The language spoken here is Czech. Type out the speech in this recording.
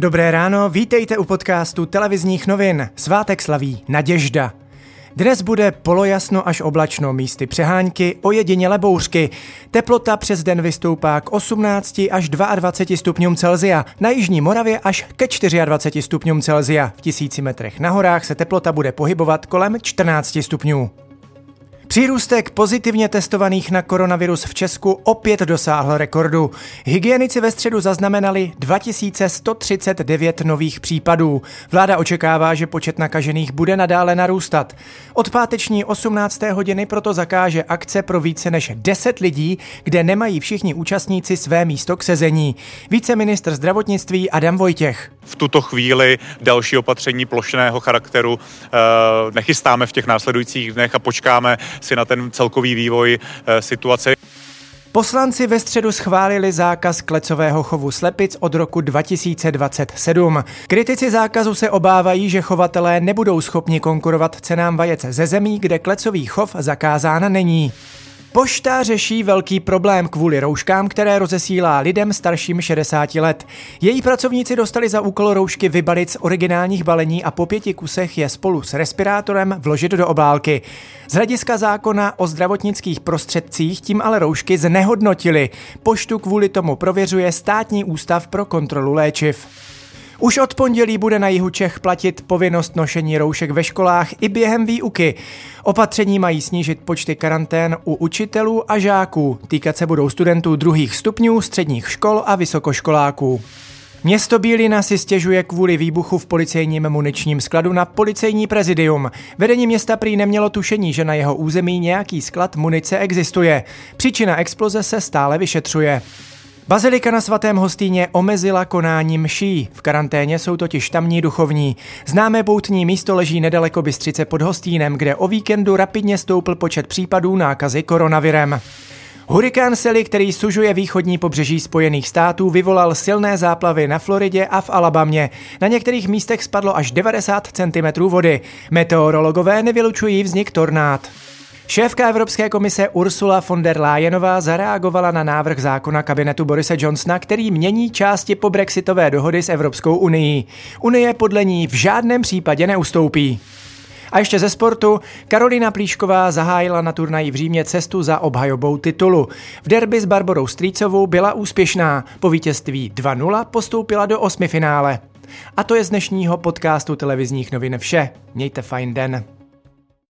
Dobré ráno, vítejte u podcastu televizních novin. Svátek slaví Naděžda. Dnes bude polojasno až oblačno, místy přehánky, ojediněle bouřky. Teplota přes den vystoupá k 18 až 22 stupňům Celzia, na Jižní Moravě až ke 24 stupňům Celzia. V tisíci metrech na horách se teplota bude pohybovat kolem 14 stupňů. Přírůstek pozitivně testovaných na koronavirus v Česku opět dosáhl rekordu. Hygienici ve středu zaznamenali 2139 nových případů. Vláda očekává, že počet nakažených bude nadále narůstat. Od páteční 18. hodiny proto zakáže akce pro více než 10 lidí, kde nemají všichni účastníci své místo k sezení. Více ministr zdravotnictví Adam Vojtěch. V tuto chvíli další opatření plošného charakteru eh, nechystáme v těch následujících dnech a počkáme si na ten celkový vývoj eh, situace. Poslanci ve středu schválili zákaz klecového chovu slepic od roku 2027. Kritici zákazu se obávají, že chovatelé nebudou schopni konkurovat cenám vajec ze zemí, kde klecový chov zakázán není. Pošta řeší velký problém kvůli rouškám, které rozesílá lidem starším 60 let. Její pracovníci dostali za úkol roušky vybalit z originálních balení a po pěti kusech je spolu s respirátorem vložit do obálky. Z hlediska zákona o zdravotnických prostředcích tím ale roušky znehodnotili. Poštu kvůli tomu prověřuje státní ústav pro kontrolu léčiv. Už od pondělí bude na jihu Čech platit povinnost nošení roušek ve školách i během výuky. Opatření mají snížit počty karantén u učitelů a žáků. Týkat se budou studentů druhých stupňů, středních škol a vysokoškoláků. Město Bílina si stěžuje kvůli výbuchu v policejním muničním skladu na policejní prezidium. Vedení města prý nemělo tušení, že na jeho území nějaký sklad munice existuje. Příčina exploze se stále vyšetřuje. Bazilika na svatém hostýně omezila konání mší. V karanténě jsou totiž tamní duchovní. Známé poutní místo leží nedaleko Bystřice pod Hostínem, kde o víkendu rapidně stoupl počet případů nákazy koronavirem. Hurikán Sally, který sužuje východní pobřeží Spojených států, vyvolal silné záplavy na Floridě a v Alabamě. Na některých místech spadlo až 90 cm vody. Meteorologové nevylučují vznik tornád. Šéfka Evropské komise Ursula von der Leyenová zareagovala na návrh zákona kabinetu Borise Johnsona, který mění části po brexitové dohody s Evropskou unii. Unie podle ní v žádném případě neustoupí. A ještě ze sportu, Karolina Plíšková zahájila na turnaji v Římě cestu za obhajobou titulu. V derby s Barborou Strýcovou byla úspěšná. Po vítězství 2-0 postoupila do osmifinále. A to je z dnešního podcastu televizních novin vše. Mějte fajn den.